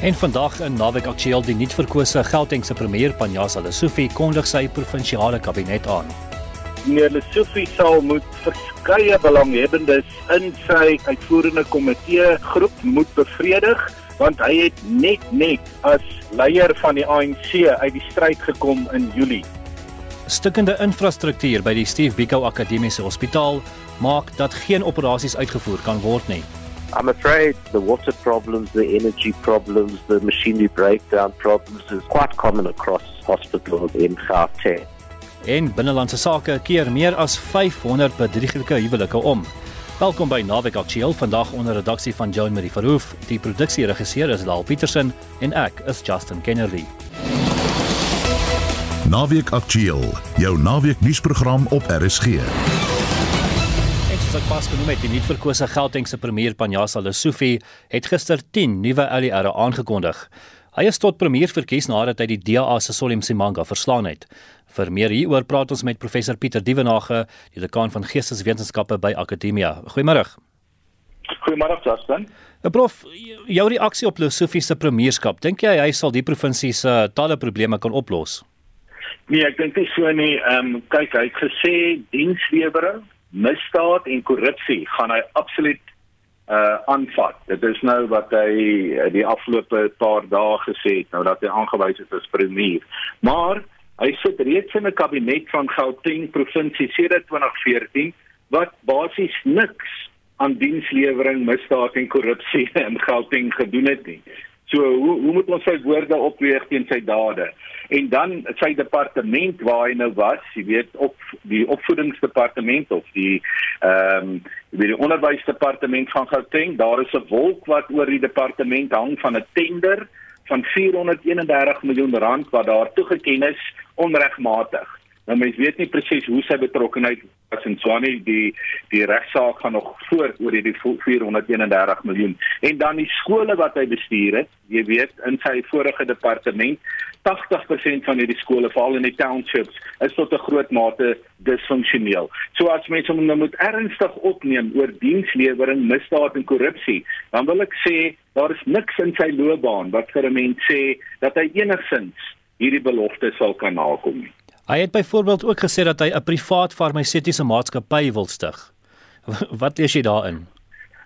En vandag in Naweek Aktueel die nuutverkose Gautengse premier Panjasa Lesufi kondig sy provinsiale kabinet aan. Meneer Lesufi sal moet verskeie belanghebbendes in sy uitvoerende komitee groep moet bevredig want hy het net net as leier van die ANC uit die stryd gekom in Julie. Stukkende infrastruktuur by die Steve Biko Akademiese Hospitaal maak dat geen operasies uitgevoer kan word nie. I'm afraid the water problems, the energy problems, the machinery breakdown problems is quite common across hospitals in Gauteng. En binnelandse sake keer meer as 500 bedrieglike huwelike om. Welkom by Naweek Aktueel vandag onder redaksie van Joan Marie Verhoef. Die produksieregisseur is Laal Petersen en ek is Justin Kennedy. Naweek Aktueel, jou naweek nuusprogram op RSG ek pas genoem het, die nuutverkose Gautengse premier Panjasa Lesufi het gister 10 nuwe ALR aangekondig. Hy is tot premier verkies nadat hy die DA se Solim Simanga verslaan het. Vir meer hieroor praat ons met professor Pieter Dievenage, die dekaan van Geesteswetenskappe by Akademia. Goeiemôre. Goeiemôre Justin. Nou prof, jou reaksie op Lesufi se premierskap, dink jy hy sal die provinsie se talle probleme kan oplos? Nee, ek dink nie so nie. Ehm um, kyk, hy het gesê dienslewering misdaad en korrupsie gaan hy absoluut uh aanvat. Dit is nou wat hy uh, die afgelope paar dae gesê het nou dat hy aangewys is as premier. Maar hy sit reeds in 'n kabinet van Gauteng provinsie sedert 2014 wat basies niks aan dienslewering, misdaad en korrupsie in Gauteng gedoen het nie. So hoe hoe moet ons sy woorde opweeg teen sy dade? En dan sy departement waar hy nou was, jy weet op die opvoedingsdepartement of die ehm um, die onderwysdepartement van Gauteng, daar is 'n wolk wat oor die departement hang van 'n tender van 431 miljoen rand wat daar toegeken is onregmatig. Nou mense weet nie presies hoe sy betrokkeheid was in Swani die die regsaak gaan nog voort oor die 431 miljoen. En dan die skole wat hy bestuur het, jy weet in sy vorige departement, 80% van hierdie skole, veral in die townships, is tot 'n groot mate disfunksioneel. So as mense hom nou moet ernstig opneem oor dienslewering, misdaad en korrupsie, dan wil ek sê daar is niks in sy loopbaan wat vir 'n mens sê dat hy enigsins hierdie belofte sal kan nakom nie. Hy het byvoorbeeld ook gesê dat hy 'n privaat farmaseutiese maatskappy wil stig. Wat lees jy daarin?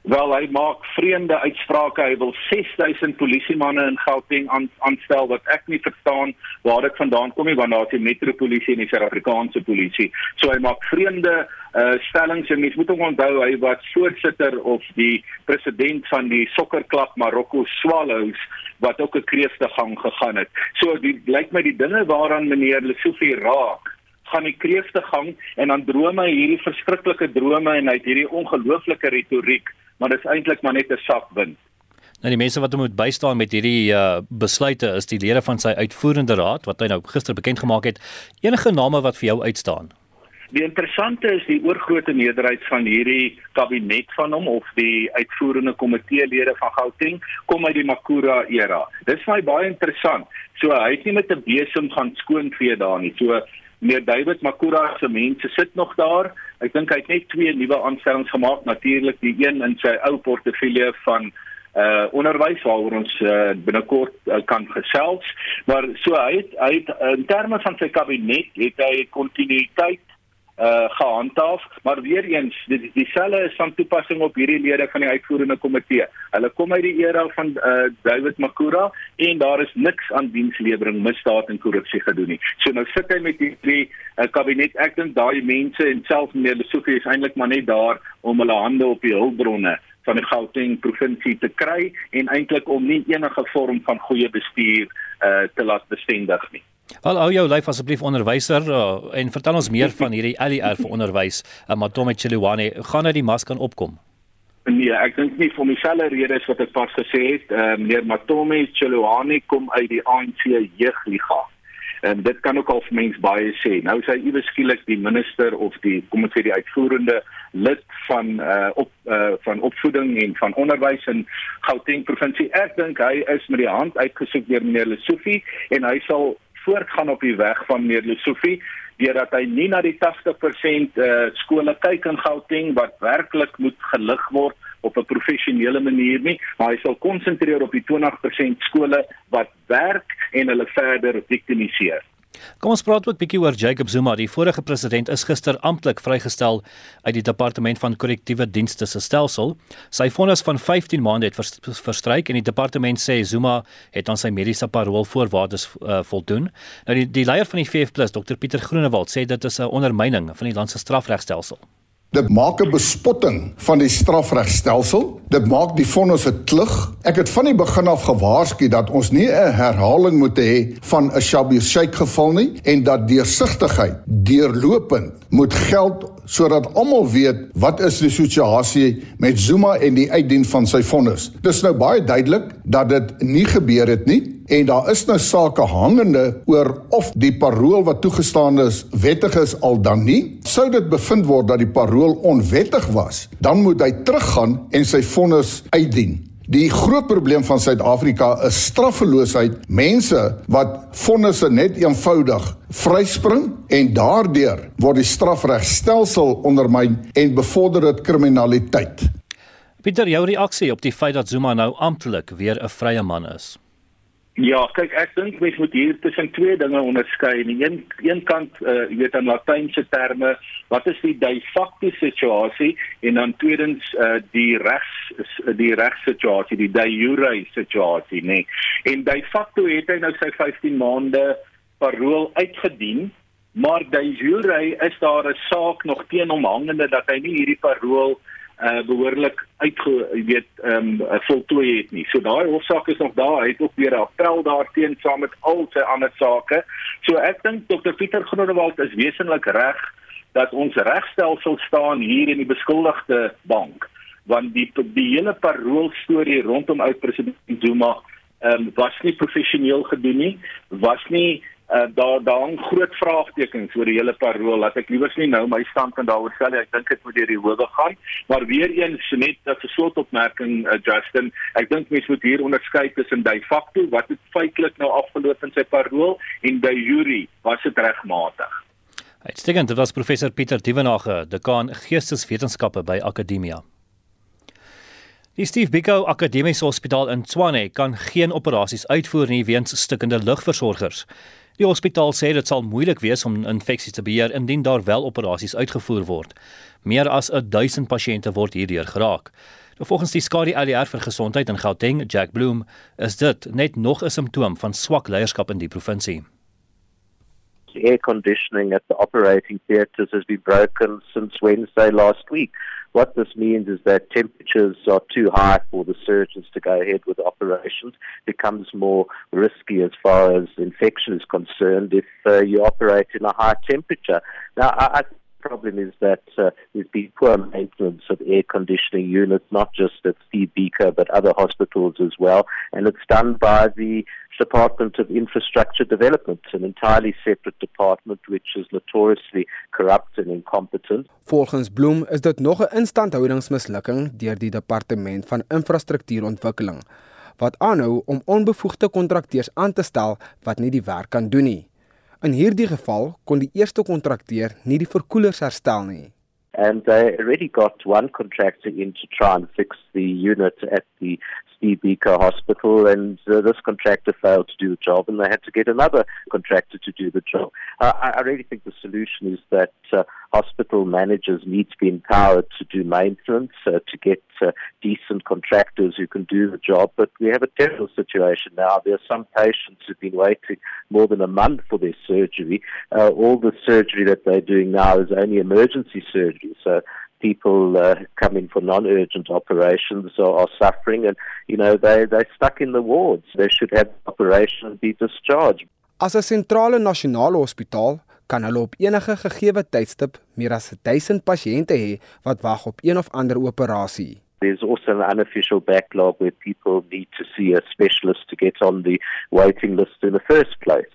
Wel, hy maak vreemde uitsprake. Hy wil 6000 polisiemanne in Gauteng aan, aanstel wat ek nie verstaan waar dit vandaan kom nie, want daar is die metropolisie en die Suid-Afrikaanse polisie. So hy maak vreemde uh stellings en mens moet hom onthou hy was voorsitter of die president van die sokkerklub Marokko Swallows wat ook 'n kreeftegang gegaan het. So dit lyk my die dinge waaraan meneer Lesofie raak gaan die kreeftegang en dan drome hierdie verskriklike drome en hy het hierdie ongelooflike retoriek maar dit is eintlik maar net 'n sak wind. Nou die mense wat hom moet bystaan met hierdie uh, besluite is die lede van sy uitvoerende raad wat hy nou gister bekend gemaak het. Enige name wat vir jou uitstaan? Die interessante is die oorgrootste meerderheid van hierdie kabinet van hom of die uitvoerende komiteelede van Gauteng kom uit die Makura era. Dit is baie baie interessant. So hy het nie met 'n besem gaan skoonvee daar nie. So meneer David Makura se mense sit nog daar. Ek dink hy het net twee nuwe aanstellings gemaak, natuurlik die een in sy ou portefeulje van uh onderwys waaroor ons uh, binnekort uh, kan gesels. Maar so hy het, hy het in terme van sy kabinet het hy kontinuïteit uh gehandhaaf maar weer eens die dieselfde is van toepassing op hierdie lede van die uitvoerende komitee. Hulle kom uit die era van uh David Makura en daar is niks aan dienslewering, misdaad en korrupsie gedoen nie. So nou sit hy met hierdie uh, kabinet. Ek dink daai mense en selfs meneer Lesofie is eintlik maar net daar om hulle hande op die hulpbronne van die Gauteng provinsie te kry en eintlik om nie enige vorm van goeie bestuur uh te laat bestendig nie. Al hou jou lyf asseblief onderwyser uh, en vertel ons meer van hierdie LER vir onderwys. Uh, Matome Chiliwane, gaan hy die mas kan opkom? Nee, ek dink nie vir dieselfde redes wat ek pas gesê het. Uh, meneer Matome Chiliwane kom uit die ANC jeugliga. En dit kan ook al vir mens baie sê. Nou is hy iewes skielik die minister of die kom ons sê die uitvoerende lid van uh op uh van opvoeding en van onderwys in Gauteng provinsie. Ek dink hy is met die hand uitgesoek deur meneer Lesofie en hy sal voortgaan op die weg van meneer Lesofie deurdat hy nie na die 80% uh, skole kyk in Gauteng wat werklik moet gelig word op 'n professionele manier nie, maar hy sal konsentreer op die 20% skole wat werk en hulle verder viktimiseer. Kom ons praat ook 'n bietjie oor Jacob Zuma. Die vorige president is gister amptelik vrygestel uit die departement van korrektiewe dienste se stelsel. Sy vonnis van 15 maande het verstryk en die departement sê Zuma het aan sy mediese paroolvoorwaardes uh, voldoen. Nou die die leier van die VF+ Dr Pieter Groenewald sê dit is 'n ondermyning van die land se strafregstelsel. Dit maak 'n bespotting van die strafregstelsel. Dit maak die vonnis 'n klug. Ek het van die begin af gewaarsku dat ons nie 'n herhaling moet hê van 'n Shabir Sheikh geval nie en dat deursigtigheid deurlopend moet geld sodat almal weet wat is die situasie met Zuma en die uitdien van sy vonnis. Dis nou baie duidelik dat dit nie gebeur het nie en daar is nou sake hangende oor of die parool wat toegestaan is wettig is al dan nie. Sou dit bevind word dat die parool onwettig was, dan moet hy teruggaan en sy vonnis uitdien. Die groot probleem van Suid-Afrika is straffeloosheid. Mense wat vonnisse net eenvoudig vryspring en daardeur word die strafregstelsel ondermyn en bevorder dit kriminaliteit. Pieter, jou reaksie op die feit dat Zuma nou amptelik weer 'n vrye man is? Ja, kyk, ek dink mens moet hier tussen twee dinge onderskei. Aan een een kant, uh, jy weet in latynse terme, wat is die de facto situasie en dan tweedens uh, die regs die regssituasie, die de jure situasie, nê. Nee. En de facto het hy nou sy 15 maande parool uitgedien, maar de jure is daar 'n saak nog teen hom hangende dat hy nie hierdie parool uh behoorlik uitge weet ehm um, voltooi het nie. So daai hofsaak is nog daar. Hy het ook weer 'n appel daarteen saam met al sy ander sake. So ek dink Dr Pieter Groenewald is wesenlik reg dat ons regstelsel staan hier in die beskuldigde bank want die die hele parool storie rondom oud president Zuma ehm um, was nie professioneel gedoen nie was nie uh, daar daar hang groot vraagtekens oor die hele parool. Laat ek liewers nie nou my standpunt daaroor sê nie. Ek dink dit moet deur die howe gaan. Maar weer eens net 'n slotopmerking uh, Justin. Ek dink mense moet hier onderskei tussen de facto wat het feitelik nou afgeloop in sy parool en de jure was dit regmatig. Uitstekend, dit was professor Pieter Dievenage, dekaan Geesteswetenskappe by Akademia. Die Steve Biko Akademiese Hospitaal in Tshwane kan geen operasies uitvoer nie weens stikkende lugversorgers. Die hospitaal sê dit sal moeilik wees om infeksies te beheer indien daar wel operasies uitgevoer word. Meer as 1000 pasiënte word hierdeur geraak. Nou volgens die Skadi ALR vir gesondheid in Gauteng, Jack Bloom, is dit net nog 'n simptoom van swak leierskap in die provinsie. Air conditioning at the operating theatres has been broken since Wednesday last week. What this means is that temperatures are too high for the surgeons to go ahead with operations. It becomes more risky as far as infection is concerned if uh, you operate in a high temperature. Now, I, I problem is that uh, there's been poor maintenance of air conditioning units, not just at Steve Beaker, but other hospitals as well. And it's done by the Department of Infrastructure Development, an entirely separate department which is notoriously corrupt and incompetent. Volgens Bloem is dit nog 'n instandhoudingsmislukking deur die Departement van Infrastruktuurontwikkeling wat aanhou om onbevoegde kontrakteurs aan te stel wat nie die werk kan doen nie. In hierdie geval kon die eerste kontrakteur nie die verkoelers herstel nie. And they already got one contractor in to try and fix the unit at the Biko Hospital, and uh, this contractor failed to do the job, and they had to get another contractor to do the job. Uh, I, I really think the solution is that uh, hospital managers need to be empowered to do maintenance, uh, to get uh, decent contractors who can do the job. But we have a terrible situation now. There are some patients who've been waiting more than a month for their surgery. Uh, all the surgery that they're doing now is only emergency surgery. So people uh, coming for non-urgent operations are, are suffering and, you know, they, they're stuck in the wards. They should have operation and be discharged. As 'n sentrale nasionale hospitaal kan hulle op enige gegeewe tydstip meer as 1000 pasiënte hê wat wag op een of ander operasie. There's also an unofficial backlog where people need to see a specialist to get on the waiting list in the first place.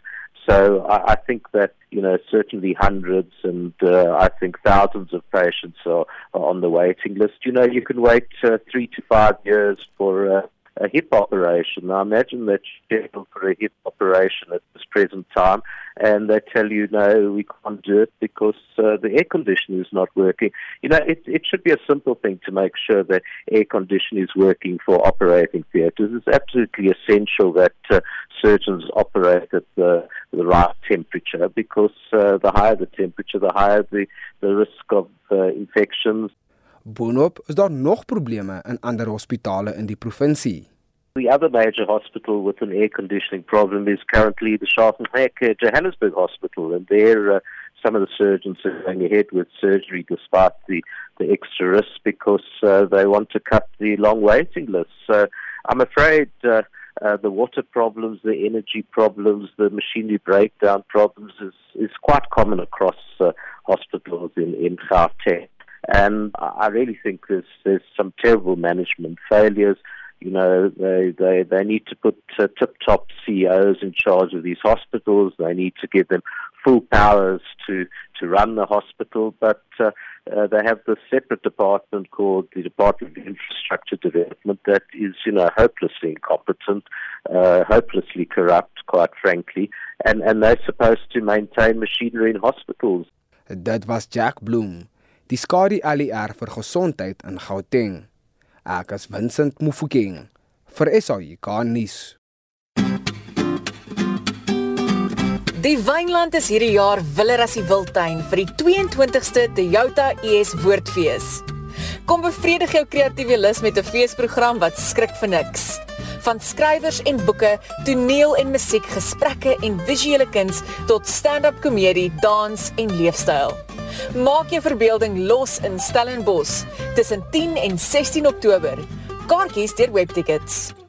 So I, I think that you know certainly hundreds and uh, I think thousands of patients are, are on the waiting list. You know you can wait uh, three to five years for uh, a hip operation. Now imagine that you're scheduled for a hip operation at this present time and they tell you, no, we can't do it because uh, the air conditioning is not working. You know, it, it should be a simple thing to make sure that air conditioning is working for operating theatres. It's absolutely essential that uh, surgeons operate at the, the right temperature because uh, the higher the temperature, the higher the, the risk of uh, infections. Boonop is daar nog probleme in ander hospitale in die provinsie. The other major hospital with an air conditioning problem is currently the Schaffenheck Johannesburg Hospital, and there uh, some of the surgeons are going ahead with surgery despite the, the extra risk because uh, they want to cut the long waiting list. So I'm afraid uh, uh, the water problems, the energy problems, the machinery breakdown problems is, is quite common across uh, hospitals in, in Gauteng. And I really think there's, there's some terrible management failures. You know, they, they, they need to put uh, tip top CEOs in charge of these hospitals. They need to give them full powers to, to run the hospital, but uh, uh, they have this separate department called the Department of Infrastructure Development that is, you know, hopelessly incompetent, uh, hopelessly corrupt, quite frankly, and, and they're supposed to maintain machinery in hospitals. That was Jack Bloom, die Skadi ALR vir gesondheid in Gauteng. Ek is Vincent Mufokeng vir SAIK nuus. Die wynland is hierdie jaar willer as die wildtuin vir die 22ste Toyota ES Woordfees. Kom bevredig jou kreatiewe lus met 'n feesprogram wat skrik vir niks. Van skrywers en boeke, toneel en musiek, gesprekke en visuele kuns tot stand-up komedie, dans en leefstyl. Maak jou verbeelding los in Stellenbosch tussen 10 en 16 Oktober. Kaartjies deur webtickets.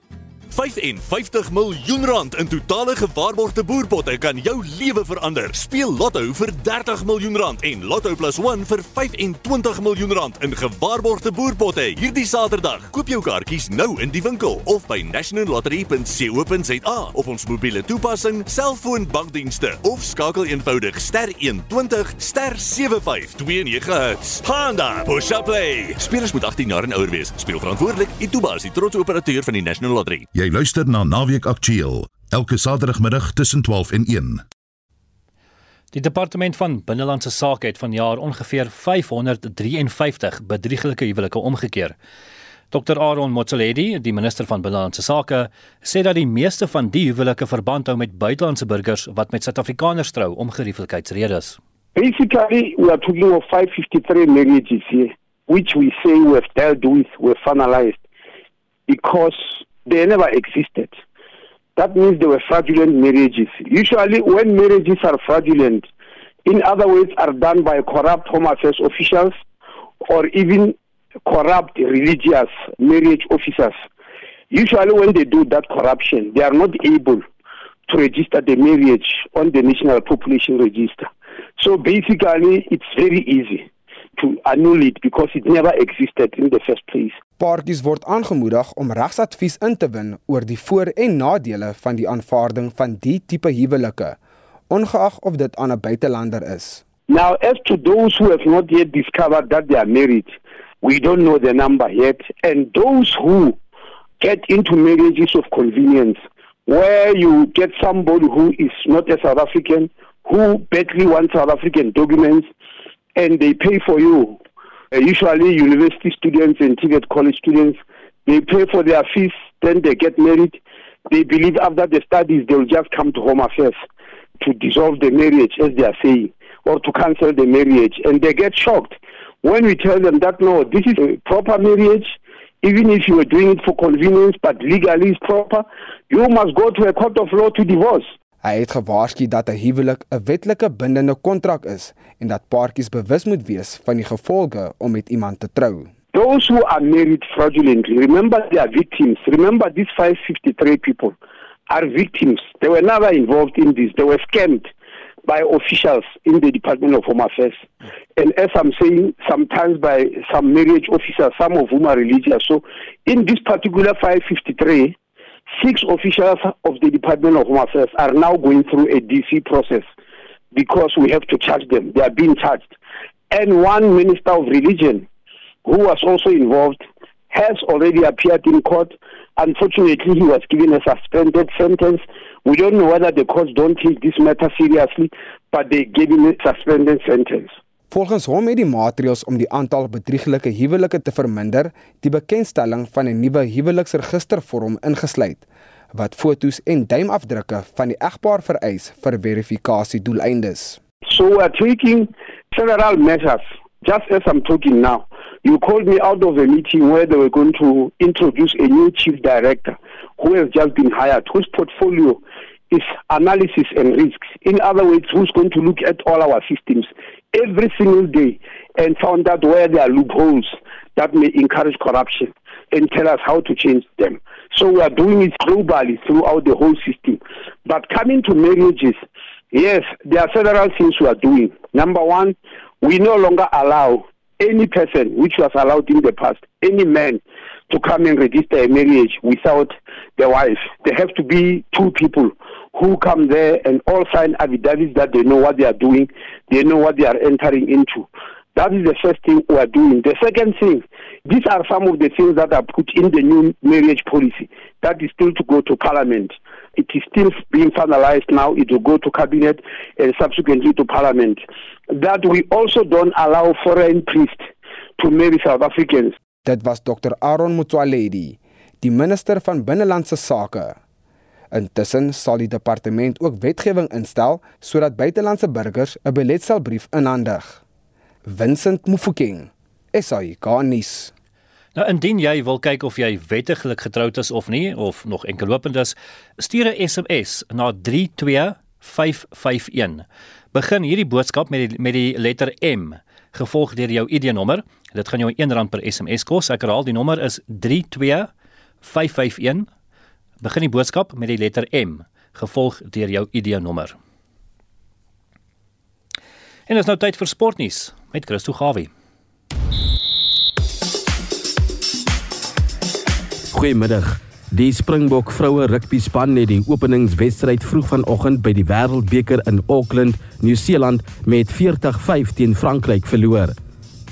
55 miljoen rand in totale gewaarborgde boerpotte kan jou lewe verander. Speel Lotto vir 30 miljoen rand en Lotto +1 vir 25 miljoen rand in gewaarborgde boerpotte hierdie Saterdag. Koop jou kaartjies nou in die winkel of by nationallottery.co.za op ons mobiele toepassing, selfoon bankdienste of skakel eenvoudig ster 120 ster 7529 Honda Push Up Play. Spelers moet 18 jaar en ouer wees. Speel verantwoordelik. Ituba is die trotse operateur van die National Lottery. Jy luister na Naweek Aktueel elke Saterdagmiddag tussen 12 en 1. Die departement van binnelandse sake het vanjaar ongeveer 553 bedrieglike huwelike omgekeer. Dr Aaron Motsoaledi, die minister van binnelandse sake, sê dat die meeste van die huwelike verband hou met buitelandse burgers wat met Suid-Afrikaners trou om gerieflikheidsredes. Basically, we are talking of 553 marriages here, which we say we have dealt with, we finalized, because they never existed. That means they were fraudulent marriages. Usually, when marriages are fraudulent, in other words, are done by corrupt Home Affairs officials or even corrupt religious marriage officers. Usually, when they do that corruption, they are not able to register the marriage on the National Population Register. So basically, it's very easy to annul it because it never existed in the first place. Paartjies word aangemoedig om regsadvies in te win oor die voor- en nadele van die aanvaarding van die tipe huwelike, ongeag of dit aan 'n buitelander is. Now, as to those who have not yet discovered that they are married, we don't know the number yet. And those who get into marriages of convenience, where you get somebody who is not a South African, who badly wants South African documents, and they pay for you. Uh, usually, university students and TVET college students, they pay for their fees, then they get married. They believe after the studies, they'll just come to Home Affairs to dissolve the marriage, as they are saying, or to cancel the marriage. And they get shocked when we tell them that no, this is a proper marriage. Even if you are doing it for convenience, but legally it's proper, you must go to a court of law to divorce. Hy het gewaarsku dat 'n huwelik 'n wetlike bindende kontrak is en dat paartjies bewus moet wees van die gevolge om met iemand te trou. Those who are married fraudulently, remember they are victims. Remember these 553 people are victims. They were never involved in this. They were scammed by officials in the Department of Home Affairs. And as I'm saying, sometimes by some marriage officers, some of whom are religious. So in this particular 553, six officials of the Department of Home Affairs are now going through a DC process because we have to charge them. They are being charged. And one minister of religion who was also involved has already appeared in court Unfortunately, he was given a suspended sentence. We don't know whether the courts don't take this matter seriously, but they gave him a suspended sentence. Volgens hom het die maatreëls om die aantal bedrieglike huwelike te verminder, die bekendstelling van 'n nuwe huweliksregistervorm ingesluit wat fotos en duimafdrukke van die egpaar vereis vir verifikasiedoeleindes. So we are taking several measures just as I'm talking now. You called me out of a meeting where they were going to introduce a new chief director who has just been hired, whose portfolio is analysis and risks. In other words, who's going to look at all our systems every single day and found out where there are loopholes that may encourage corruption and tell us how to change them. So we are doing it globally throughout the whole system. But coming to marriages, yes, there are several things we are doing. Number one, we no longer allow any person which was allowed in the past, any man, to come and register a marriage without the wife. There have to be two people who come there and all sign affidavits that they know what they are doing, they know what they are entering into. That is the first thing we are doing. The second thing, these are some of the things that are put in the new marriage policy that is still to go to parliament. It is still being finalized now. It will go to cabinet and subsequently to parliament. That we also don't allow foreign priests to marry South Africans. Dit was Dr Aaron Motsoaledi, die minister van binnelandse sake. Intussen sal die departement ook wetgewing instel sodat buitelandse burgers 'n beletselbrief inhandig. Vincent Mufokeng, SAICanis. Nou indien jy wil kyk of jy wettiglik getroud is of nie of nog enkel lopend is, stuur 'n SMS na 32551. Begin hierdie boodskap met die, met die letter M gevolg deur jou ID-nommer. Dit gaan jou R1 per SMS kos. Ek herhaal, die nommer is 32551. Begin die boodskap met die letter M gevolg deur jou ID-nommer. En dit is nou tyd vir sportnuus met Christo Gawie. Goeiemiddag. Die Springbok vroue rugby span het die openingswedstryd vroeg vanoggend by die Wêreldbeker in Auckland, Nieu-Seeland met 40-5 teen Frankryk verloor.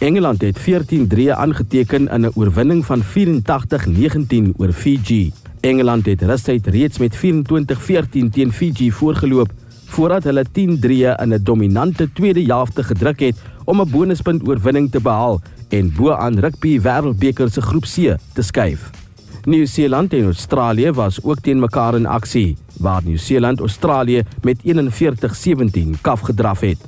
Engeland het 14-3 aangeteken in 'n oorwinning van 84-19 oor Fiji. Engeland het rustig reeds met 24-14 teen Fiji voorgeloop voordat hulle 10-3 in 'n dominante tweede helfte gedruk het om 'n bonuspunt oorwinning te behaal en bo-aan rugby Wêreldbeker se groep C te skuif. Nieu-Seeland en Australië was ook teen mekaar in aksie, waar Nieu-Seeland Australië met 41-17 kaf gedraf het.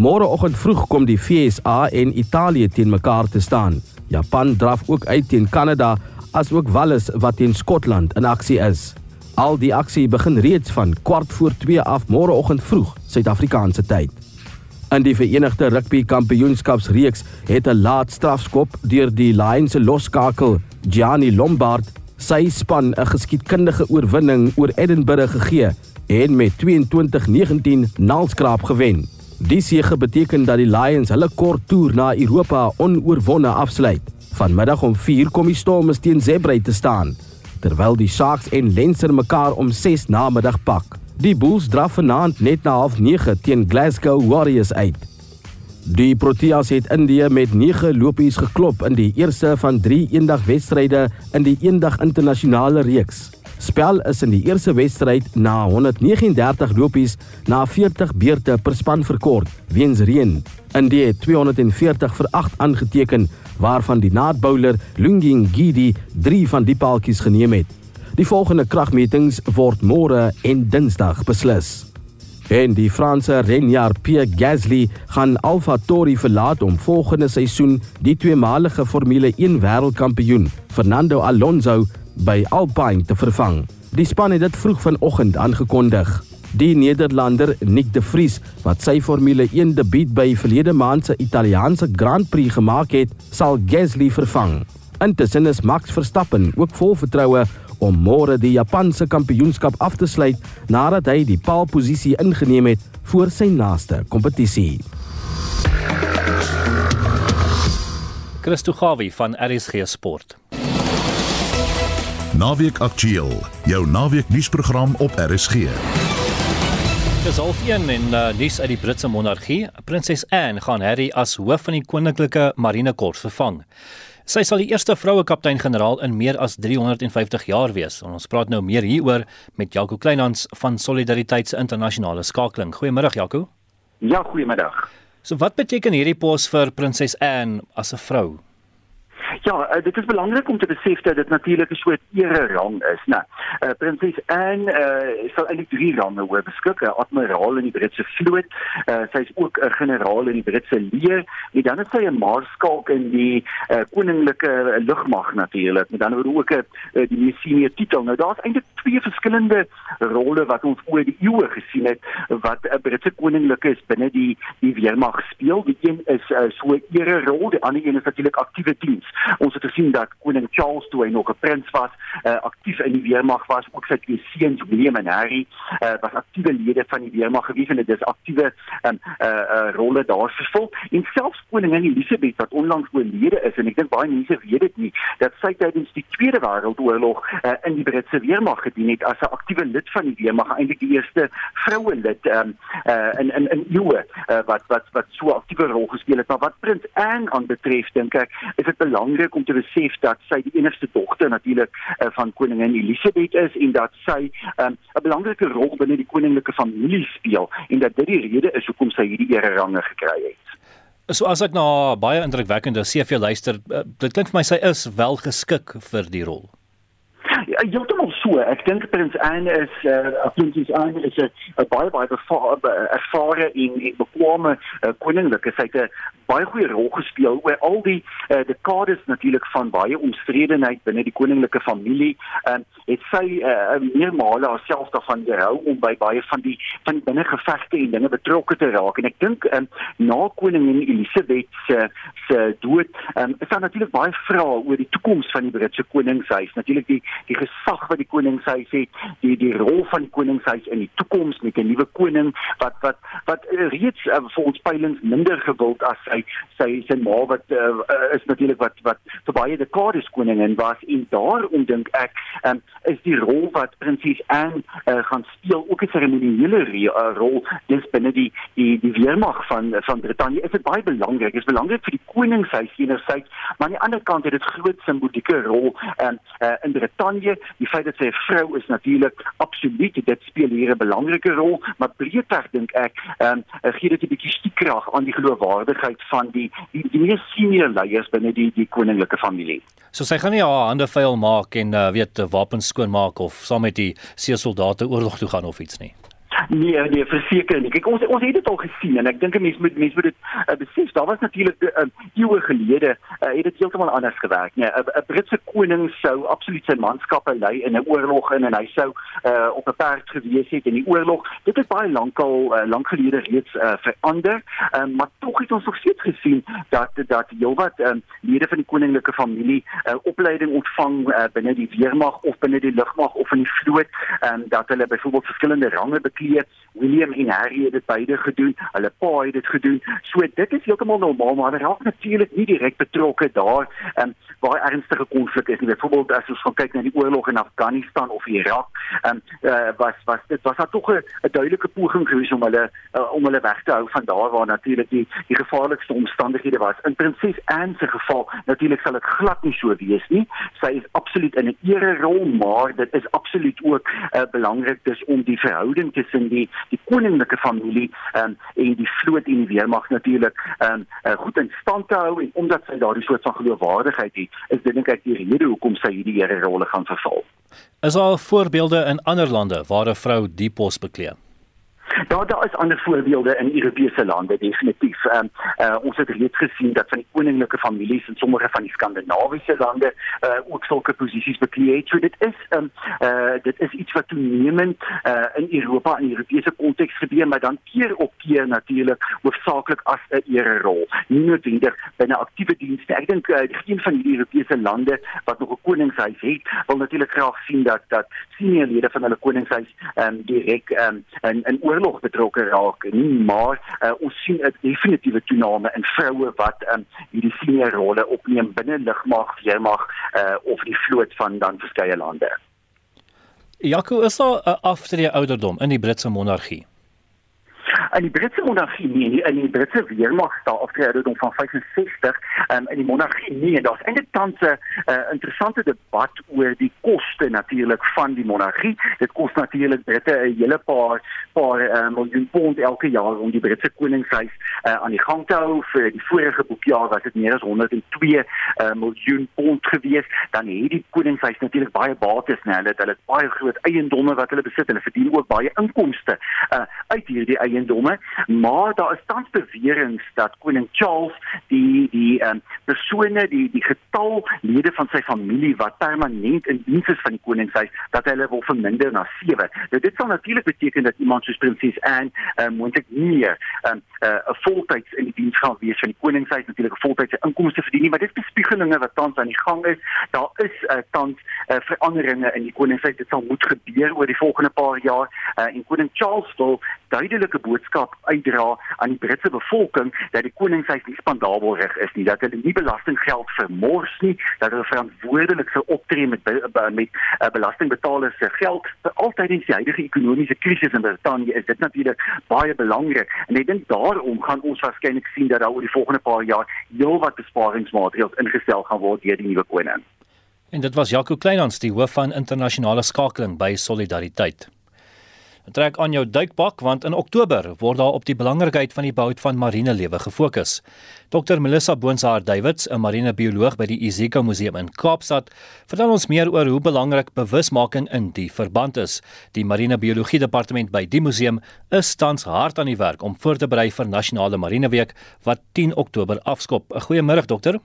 Môreoggend vroeg kom die FSA en Italië teen mekaar te staan. Japan draf ook uit teen Kanada, asook Wales wat teen Skotland in aksie is. Al die aksie begin reeds van kwart voor 2 af môreoggend vroeg Suid-Afrikaanse tyd. In die Verenigde Rugby Kampioenskapsreeks het 'n laat strafskop deur die Lions se loskakel Gianni Lombard sy span 'n geskiedkundige oorwinning oor Edinburgh gegee en met 22-19 nalskraap gewen. Die sege beteken dat die Lions hulle kort toer na Europa onoorwonde afsluit. Vanmiddag om 4 kom die Stormers teen Zebre te staan, terwyl die Sharks en Leinster mekaar om 6 namiddag pak. Die Bulls draf vanaand net na 09:30 teen Glasgow Warriors uit. Die Proteas het Indië met 9 lopies geklop in die eerste van 3 eendagwedstryde in die eendag internasionale reeks. Spel is in die eerste wedstryd na 139 lopies na 40 beurte per span verkort weens reën. Indië het 240 vir 8 aangeteken waarvan die naadbouler Lunging Gidi 3 van die paaltjies geneem het. Die volgende kragmetings word môre en Dinsdag beslis. En die Franse renjaer Pierre Gasly gaan AlphaTauri verlaat om volgende seisoen die tweemalige Formule 1 wêreldkampioen Fernando Alonso by Alpine te vervang. Die span het dit vroeg vanoggend aangekondig. Die Nederlander Nick de Vries wat sy Formule 1 debuut by verlede maand se Italiaanse Grand Prix gemaak het, sal Gasly vervang. Intussen is Max Verstappen ook vol vertroue om môre die Japanse kampioenskap af te sluit nadat hy die paalposisie ingeneem het voor sy naaste kompetisie. Christo Gawie van RSG Sport. Naweek Aktueel, jou naweek nuusprogram op RSG. Dis half 1 en uh, nuus uit die Britse monargie. Prinses Anne gaan Harry as hoof van die koninklike marinekorps vervang. Sy sal die eerste vroue kaptein-generaal in meer as 350 jaar wees. En ons praat nou meer hieroor met Jaco Kleinhans van Solidariteit se internasionale skakeling. Goeiemôre Jaco. Ja, goeiemiddag. So wat beteken hierdie pos vir Prinses Anne as 'n vrou? Ja, uh, dit is belangrik om te besef dat dit natuurlik 'n soort ere rang is, né? Uh, Prinses Anne uh, sal eintlik drie range hê, beskik admiraal in die Britse vloot. Uh, sy is ook 'n generaal in die Britse leer en dan is sy 'n maarskalk in die uh, koninklike lugmag natuurlik. Met dan word ook 'n die senior titel. Nou daar's eintlik twee verskillende rolle wat ons oor die eeue gesien het wat 'n Britse koninklike is binne die die weermag speel. Die een is uh, so 'n ere rol, die ander een is natuurlik aktiewe diens. Ons het gesien dat koning Charles toe hy nog 'n prins was, uh, aktief in die weermag was, ook sy twee seuns William en Harry uh, was aktiewe lede van die weermag gewees en dit is aktiewe um, uh, uh, rolle daar vervul. En selfs koningin Elizabeth wat onlangs oorlede is en ek dink baie mense weet dit nie, dat sy tydens die Tweede Wêreldoorlog uh, in die Britse weermag gedien het as 'n aktiewe lid van die weermag, eintlik die eerste vroue lid um, uh, in in in eeue uh, wat wat wat so aktiewe rol gespeel het. Maar wat prins Anne aanbetref, dink ek, is dit belangrik belangrik om te besef dat sy die enigste dogter natuurlik uh, van koningin Elisabeth is en dat sy ehm, 'n um, belangrike rol binne die koninklike familie speel en dat dit die rede is hoekom sy hierdie ere range gekry het. So as ek na baie indrukwekkende CV luister, uh, dit klink vir my sy is wel geskik vir die rol. Ja, heeltemal so. Ek dink prins Anne is eh uh, prins Anne is 'n baie baie ervare en en bekwame uh, koninklike. Sy het 'n baie goeie rol gespeel oor al die uh, dekades natuurlik van baie omstredenheid binne die koninklike familie. Ehm uh, het sy uh, meermale haarself daarvan gehou om by baie van die van die binnengevegte en dinge betrokke te raak. En ek dink ehm um, na koningin Elisabeth se se dood, ehm um, is daar natuurlik baie vrae oor die toekoms van die Britse koningshuis. Natuurlik die die gesag wat die koningshuis het, die die rol van die koningshuis in die toekoms met 'n nuwe koning wat wat wat reeds uh, vir ons peilings minder gewild as sy sy sy ma wat uh, is natuurlik wat wat vir baie dekades koningin was. En daarom dink ek um, is die rol wat prinses Anne uh, gaan speel ook 'n seremoniele uh, rol dis binne die die die weermag van van Brittanje. Is dit baie belangrik is belangrik vir die koningshuis enerzijds maar aan die ander kant het dit groot simbolieke rol um, uh, in Brittanje. Die feit dat sy 'n vrou is natuurlik absoluut dit speel hier 'n belangrike rol, maar breedweg dink ek, ehm um, gee dit 'n bietjie stiekrag aan die geloofwaardigheid van die, die mees senior leiers binne die die koninklike familie. So sy gaan nie haar hande vuil maak en uh, weet wapens skoon maak of saam met die see soldate oorlog toe gaan of iets nie. Nee, nee, verseker nie. Kyk, ons ons het dit al gesien en ek dink 'n mens moet mens moet dit uh, besef. Daar was natuurlik uh, eh, eeue gelede uh, het dit heeltemal anders gewerk. Nee, 'n Britse koning sou absoluut sy manskappe lei in 'n oorlog in en hy sou uh, op 'n perd gewees het in die oorlog. Dit het baie lankal uh, lank gelede reeds uh, verander. Uh, maar tog het ons nog steeds gesien dat dat heelwat uh, lede van die koninklike familie uh, opleiding ontvang uh, binne die weermag of binne die lugmag of in die vloot um, dat hulle byvoorbeeld verskillende range bekleed weet William en Harry het dit beide gedoen. Hulle pa het dit gedoen. So dit is heeltemal normaal, maar hulle raak natuurlik nie direk betrokke daar um, waar ernstige konflik is nie. Byvoorbeeld as ons gaan kyk na die oorlog in Afghanistan of Irak, um, uh, was was dit was daar tog 'n duidelike poging gewees om hulle uh, om hulle weg te hou van daar waar natuurlik die die gevaarlikste omstandighede was. In prinses Anne se geval natuurlik sal dit glad nie so wees nie. Sy is absoluut in 'n ere rol, maar dit is absoluut ook uh, belangrik dis om die verhouding tussen tussen die die koninklike familie um, en die vloot en die weermag natuurlik um, uh, goed in stand te hou en omdat sy daardie soort van geloofwaardigheid het, is dit dink ek die rede hoekom sy hierdie here rolle gaan vervul. Is daar voorbeelde in ander lande waar 'n vrou die pos bekleed? Daar daar is ander voorbeelde in Europese lande definitief. Ehm um, uh, ons het reeds gesien dat van die koninklike families in sommige van die skandinawiese lande uh, ook sulke posisies bekleed het. So dit is ehm um, uh, dit is iets wat toenemend uh, in Europa in Europese konteks gebeur, maar dan keer op keer natuurlik hoofsaaklik as 'n ere rol. Nie noodwendig binne aktiewe dienste. Ek dink uh, geen van die Europese lande wat nog 'n koningshuis het, wil natuurlik graag sien dat dat senior lede van hulle koningshuis ehm um, direk ehm um, in in oorlog betrokke raak nie maar uh, ons sien 'n definitiewe toename in vroue wat um, hierdie senior rolle opneem binne lugmag, weermag uh, of die vloot van dan verskeie lande. Jaco is daar 'n aftree ouderdom in die Britse monargie. In die Britse monargie nie die, in die Britse weermag staan aftrede van 65 um, in die monargie nie en daar's eintlik tans 'n uh, interessante debat oor die koste natuurlik van die monargie. Dit kos natuurlik Britte 'n hele paar paar uh, miljoen pond elke jaar om die Britse koningshuis uh, aan die gang te hou. Vir die vorige boekjaar was dit meer as 102 uh, miljoen pond gewees. Dan het die koningshuis natuurlik baie bates, né? Hulle het hulle baie groot eiendomme wat hulle besit. Hulle verdien ook baie inkomste uh, uit hierdie eiendomme. Maar daar is tans beweringe dat koning Charles die die um, persone die die getal lede van sy familie wat permanent in diens is van die koningshuis dat hulle wil verminder na 7. Nou dit sal natuurlik beteken dat iemand soos prinses Anne uh, moontlik nie meer 'n um, uh, voltyds in die diens gaan wees van die koningshuis natuurlik 'n voltydse inkomste verdien nie, maar dit bespiegelinge wat tans aan die gang is. Daar is uh, tans uh, veranderinge in die koningshuis. Dit sal moet gebeur oor die volgende paar jaar uh, en koning Charles wil duidelike boodskap uitdra aan die Britse bevolking dat die koningshuis nie spandabelrig is nie, dat hulle nie belastinggeld vermors nie, dat hulle verantwoordelik sou optree met met uh, belastingbetalers se geld. Altyd in die huidige ekonomiese krisis in Brittanje is dit natuurlik baie belangrik en ek dink daarom gaan ons waarskynlik sien dat daar oor die volgende paar jaar heelwat besparingsmaatreëls ingestel gaan word deur die nuwe koning. En dit was Jaco Kleinhans, die hoof van internasionale skakeling by Solidariteit. Trek aan jou duikpak want in Oktober word daar op die belangrikheid van die behoud van marine lewe gefokus. Dr Melissa Boonsaar Davids, 'n marinebioloog by die Izika Museum in Kaapstad, vertel ons meer oor hoe belangrik bewusmaking in die verband is. Die marinebiologie departement by die museum is tans hard aan die werk om voor te berei vir Nasionale Marineweek wat 10 Oktober afskop. Goeiemôre dokter.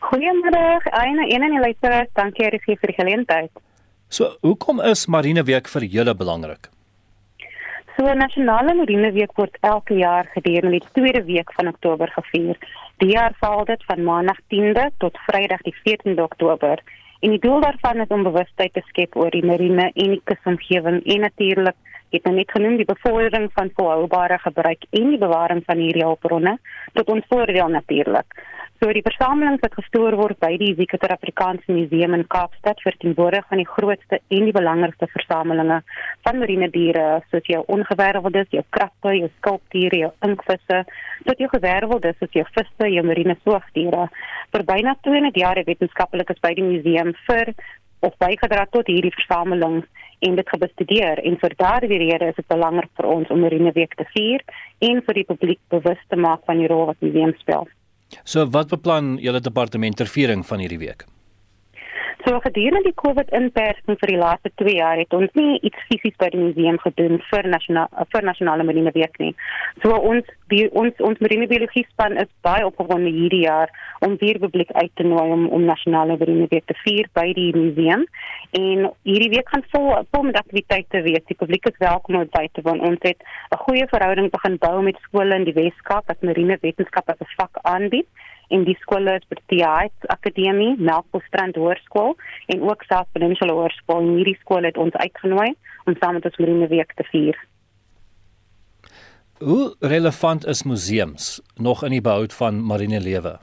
Goeiemôre, Aina en en luisteraars, dankie vir die geleentheid. So, hoekom is Marineweek vir julle belangrik? So nasionale marine week word elke jaar gedurende die tweede week van Oktober gevier. Die jaar val dit van Maandag 10de tot Vrydag die 14de Oktober. En die doel daarvan is om bewustheid te skep oor die marine en die kusomgewing en natuurlik het nou net genoem die bevordering van volhoubare gebruik en die bewaring van hierdie hulpbronne tot ons voordeel natuurlik. So die versameling wat gestoor word by die Zikter Afrikaanse Museum in Kaapstad verteenwoordig van die grootste en die belangrikste versamelinge van marine diere soos jou ongewerveldes, jou krappe, jou skulpdiere, jou inkvisse, tot jou gewerveldes soos jou visse, jou marine soogdiere. Vir byna 200 jaar het wetenskaplikes by die museum vir of bygedra tot hierdie versameling en dit gebestudeer en vir daardie rede is dit belangrik vir ons om Marine Week te vier en vir die publiek bewus te maak van die rol wat die museum speel. So wat beplan julle departement ter viering van hierdie week? So gedurende die COVID-inperking vir die laaste 2 jaar het ons nie iets fisies by die museum gedoen vir nasionale vir nasionale marine week nie. So ons die, ons ons marine biologie span is baie opgewonde hierdie jaar om weer publiek uit te nooi om om nasionale marine week te vier by die museum. En hierdie week gaan vol vol met aktiwiteite wees. Die publiek is welkom om by te woon. Ons het 'n goeie verhouding begin bou met skole in die Weskaap wat marine wetenskap as 'n vak aanbied en die skole is Bertie Akademie, Melkbosstrand Hoërskool en ook South Peninsula Hoërskool. En hierdie skole het ons uitgenooi om saam met ons Marine Week te vier. Hoe relevant is museums nog in die behoud van marine lewe?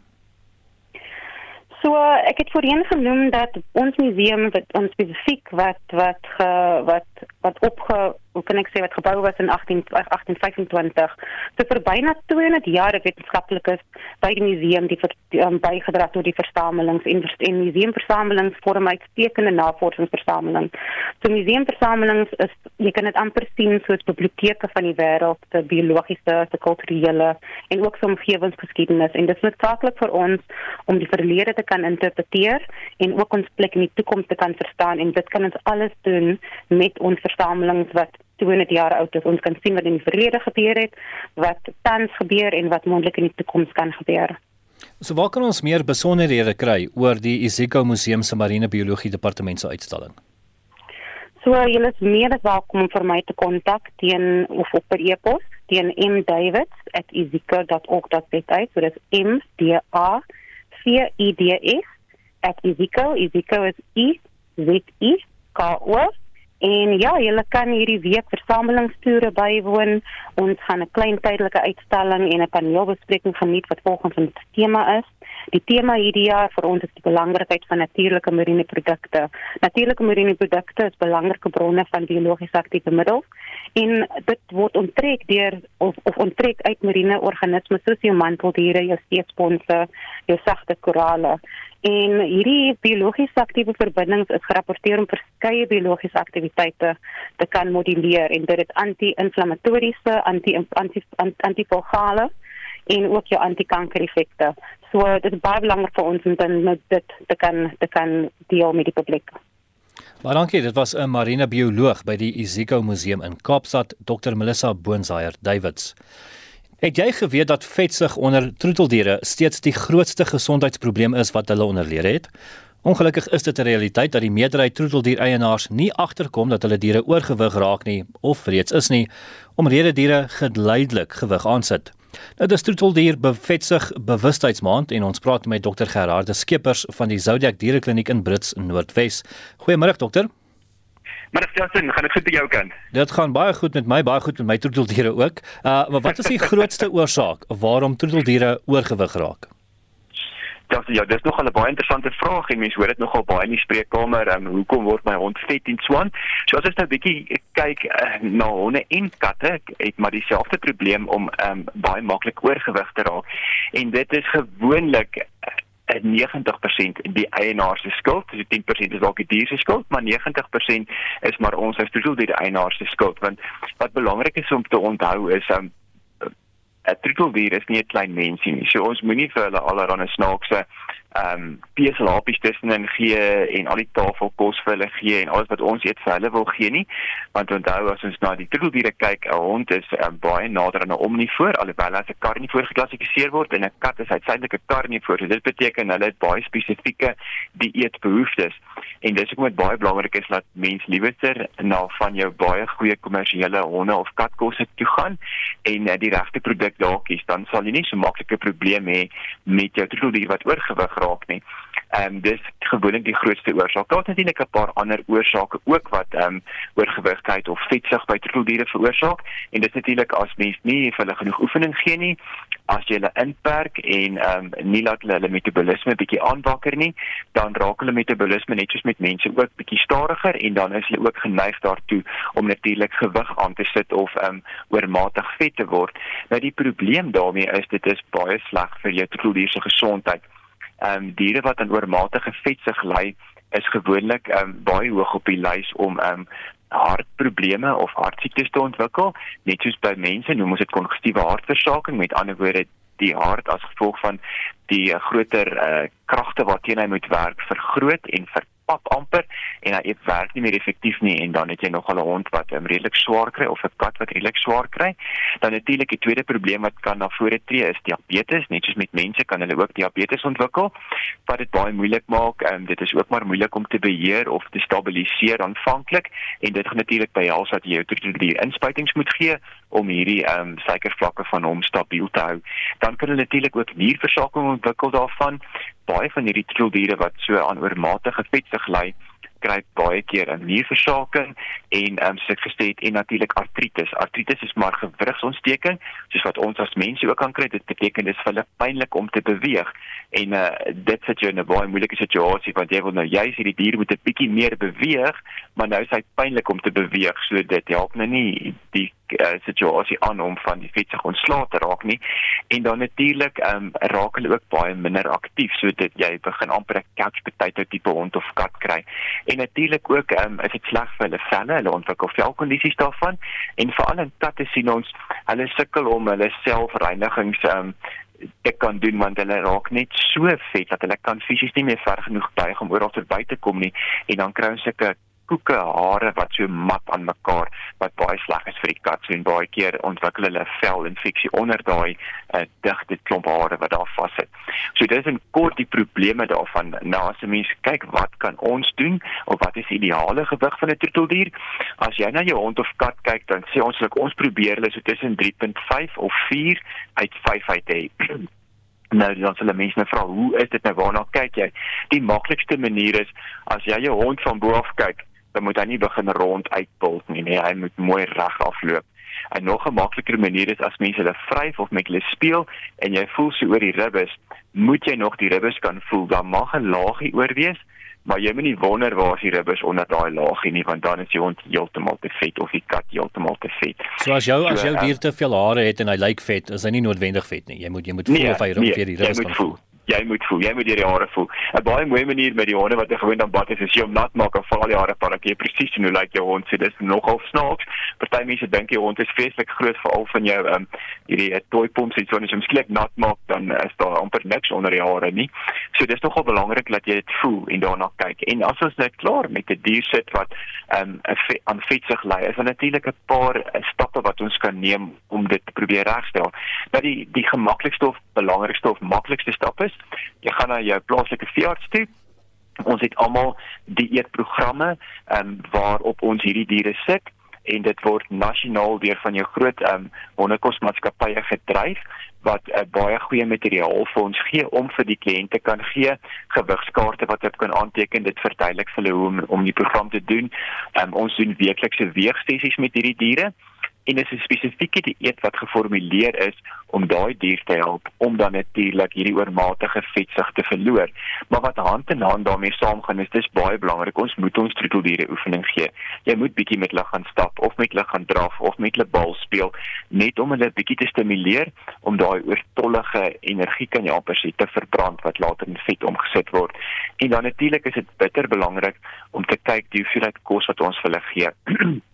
So ek het voorheen genoem dat ons museum wat ons spesifiek wat wat ge, wat wat opge hoe kan ek sê wat gebou was in 18 1825. So vir byna 200 jaar het wetenskaplikes by die museum die, die um, bygedra tot die versamelings en en museumversamelings vorm uitstekende navorsingsversamelings. So museumversamelings is jy kan dit amper sien soos biblioteke van die wêreld, te biologiese, te kulturele en ook so omgewingsgeskiedenis en dit is noodsaaklik vir ons om die verlede te kan interpreteer en ook ons plek in die toekoms te kan verstaan en dit kan ons alles doen met ons versamelings wat 200 jaar oud is. Ons kan sien wat in die verlede gebeur het, wat tans gebeur en wat moontlik in die toekoms kan gebeur. So waar kan ons meer besonderhede kry oor die Isiko Museum se Marine Biologie Departement se uitstalling? So julle is meer as welkom om vir my te kontak teen of op per e-pos teen mdavids@isiko.org.za. So dit is m d a v i d s @isiko. Isiko is i z i k o En ja, julle kan hierdie week versamelingstoere bywoon. Ons gaan 'n klein tydelike uitstalling en 'n paneelbespreking geniet wat volgens ons tema is. Die tema hierdie jaar vir ons is die belangrikheid van natuurlike marine produkte. Natuurlike marine produkte is belangrike bronne van biologies aktiewe middels En dit word onttrek deur of, of onttrek uit marine organismes soos jou manteldiere, jou steesponse, jou sagte korale. En hierdie biologies aktiewe verbindings is gerapporteer om verskeie biologiese aktiwiteite te kan moduleer en dit het anti-inflammatoriese, anti-antifogale en ook jou antikanker-effekte. So dit is baie belangrik vir ons om dan dit te kan te kan deel met die publiek. Maar dankie, dit was 'n marine bioloog by die Iziko Museum in Kaapstad, Dr Melissa Boonsaier Davids. Het jy geweet dat vetsug onder troeteldiere steeds die grootste gesondheidsprobleem is wat hulle onderleer het? Ongelukkig is dit 'n realiteit dat die meerderheid troeteldiereienaars nie agterkom dat hulle diere oorgewig raak nie of reeds is nie, omrede diere geleidelik gewig aansit. Nou dis troeteldier bevetsig bewustheidsmaand en ons praat met dokter Gerarde Skeepers van die Zodiac Dierekliniek in Brits Noordwes. Goeiemôre dokter. Maar Justin, gaan dit goed by jou kant? Dit gaan baie goed met my, baie goed met my troeteldiere ook. Uh maar wat is die grootste oorsaak waarom troeteldiere oorgewig raak? Ja, ja, dis nogal 'n baie interessante vraag en mense hoor dit nogal baie in die spreekkamer, um, hoekom word my hond vet en swaan? So as ons nou 'n bietjie kyk uh, na honde en katte, het maar dieselfde probleem om um, baie maklik oorgewig te raak. En dit is gewoonlik uh, 90% die eienaar se skuld, so 10% is dalk die dier se skuld, maar 90% is maar ons as toetel die eienaar se skuld want wat belangrik is om te onthou is um, 'n troeteldier is nie 'n klein mensie nie. So ons moenie vir hulle allerlei snaakse ehm um, peselhapies tussenin gee en al die tafelkos vir hulle gee en alles wat ons eet vir hulle wil gee nie. Want onthou as ons na die troeteldiere kyk, 'n hond is um, baie nader aan 'n omnivoor alhoewel as 'n karnivoor geklassifiseer word en 'n kat is uiteindelik 'n karnivoor. So dit beteken hulle het baie spesifieke dieetbehoeftes. En dis hoekom dit baie belangrik is dat mens liewer na van jou baie goeie kommersiële honde of katkosse toe gaan en uh, die regte produk daar kies, dan sal jy nie so maklike probleme hê met jou troeteldier wat oorgewig raak nie. Ehm um, dis gewoonlik die grootste oorsaak. Daar's natuurlik 'n paar ander oorsake ook wat ehm um, oorgewigheid of vetsug by troeteldiere veroorsaak en dit is natuurlik as mens nie vir hulle genoeg oefening gee nie, as jy hulle inperk en ehm um, nie laat hulle hulle metabolisme bietjie aanwakker nie, dan raak hulle metabolisme net soos met mense ook bietjie stadiger en dan is hulle ook geneig daartoe om natuurlik gewig aan te sit of ehm um, oormatig vet te word. Nou die probleem daarmee is dit is baie sleg vir jou troeteldier se gesondheid ehm um, diere wat aan oormatige vetsug ly is gewoonlik ehm um, baie hoog op die lys om ehm um, hartprobleme of hartsiektes te ontwikkel. Net soos by mense noem ons dit kongestiewe hartversaking met ander woorde die hart as gevolg van die uh, groter uh, kragte waarteen hy moet werk vergroot en ver pap amper en hy werk nie meer effektief nie en dan het jy nog 'n hond wat um, redelik swaar kry of 'n kat wat redelik swaar kry. Dan natuurlik die tweede probleem wat kan na vore tree is diabetes. Net soos met mense kan hulle ook diabetes ontwikkel wat dit baie moeilik maak. Um, dit is ook maar moeilik om te beheer of te stabiliseer aanvanklik en dit gaan natuurlik behels dat jy die inspuitings moet gee om hierdie ehm um, suikervlakke van hom stabiel te hou. Dan kan hulle natuurlik ook nierversaking ontwikkel daarvan baie van hierdie troeldiere wat so aan oormatige vetsug ly kry baie keer 'n nierversaking en ehm um, soos ek gesê het en natuurlik artritis. Artritis is maar gewrigsontsteking, soos wat ons as mense ook kan kry. Dit beteken dis vir hulle pynlik om te beweeg en uh, dit sit jou in 'n baie moeilike situasie want jy wil nou juist hierdie dier moet 'n bietjie meer beweeg, maar nou is hy pynlik om te beweeg. So dit help nou nie die uh, situasie aan om van die vetsig ontslae te raak nie. En dan natuurlik ehm um, raak hulle ook baie minder aktief, so dit jy begin amper 'n couch potato tipe hond of kat kry. En natuurlik ook um, is dit sleg vir hulle velle, hulle ontwikkel velkondisies daarvan en veral in katte sien ons hulle sukkel om hulle selfreinigings um, ek kan doen want hulle raak net so vet dat hulle kan fisies nie meer ver genoeg buig om oral te kom nie en dan kry ons sulke koeke hare wat so mat aan mekaar wat baie sleg is vir die kat so en baie keer ontwikkel hulle velinfeksie onder daai uh, digte klomp hare wat daar vassit. So dit is 'n kort die probleme daarvan. Nou as 'n mens kyk wat kan ons doen of wat is ideale gewig van 'n troeteldier? As jy na jou hond of kat kyk dan sê ons dat ons probeer hulle so tussen 3.5 of 4 uit 5 uit hê. Nou dan sal mense nou vra, hoe is dit nou waarna kyk jy? Die maklikste manier is as jy jou hond van bo af kyk, dan moet hy nie begin rond uitpult nie, nee, hy moet mooi reg afloop. En nog 'n makliker manier is as mense hulle vryf of met hulle speel en jy voel so oor die ribbes, moet jy nog die ribbes kan voel. Dan mag 'n laagie oor wees maar jy moet nie wonder waar is die ribbes onder daai laagie nie want dan is die hond heeltemal te vet of die kat heeltemal te vet. So as jou So, as jou ehm, dier te veel hare het en hy lyk vet, is hy nie noodwendig vet nie. Jy moet jy moet voel of hy nee, ongeveer die jy ribbes kan voel. Jy moet voel, jy moet deur die hare voel. 'n Baie mooi manier met die honde wat jy gewoond aan bad is, is jy hom nat maak en val die hare van dat jy presies sien hoe lyk jou hond. So dis nogal snaaks. Party mense dink jy hond is vreeslik groot veral van jou ehm um, hierdie uh, toy pomps en as jy hom skielik nat maak dan is daar amper niks onder die hare nie. So dis nogal belangrik dat jy dit voel en daarna kyk. En as ons net klaar met 'n die dier sit wat ehm um, aan vetsig ly, is daar natuurlik 'n paar uh, stappe wat ons kan neem om dit te probeer regstel. Nou die die gemaklikste of belangrikste of maklikste stap is, jy gaan na jou plaaslike veearts toe. Ons het almal dieetprogramme ehm um, waarop ons hierdie diere sit en dit word nasionaal deur van jou groot ehm um, hondekosmaatskappye gedryf wat uh, baie goeie materiaal vir ons gee om vir die kliënte kan gee gewigskaarte wat hulle kan aanteken dit verduidelik vir hulle hoe om, om die program te doen. Um, ons doen weeklikse weegsessies met hierdie diere en is 'n spesifieke dieet wat geformuleer is om daai dier te help om dan natuurlik hierdie oormatige vetsug te verloor. Maar wat hand in hand daarmee saamgaan is dis baie belangrik. Ons moet ons troeteldiere oefening gee. Jy moet bietjie met hulle gaan stap of met hulle gaan draf of met hulle bal speel net om hulle bietjie te stimuleer om daai oortollige energie kan jy amper sê te verbrand wat later in vet omgesit word. En dan natuurlik is dit bitter belangrik om te kyk die hoeveelheid kos wat ons vir hulle gee.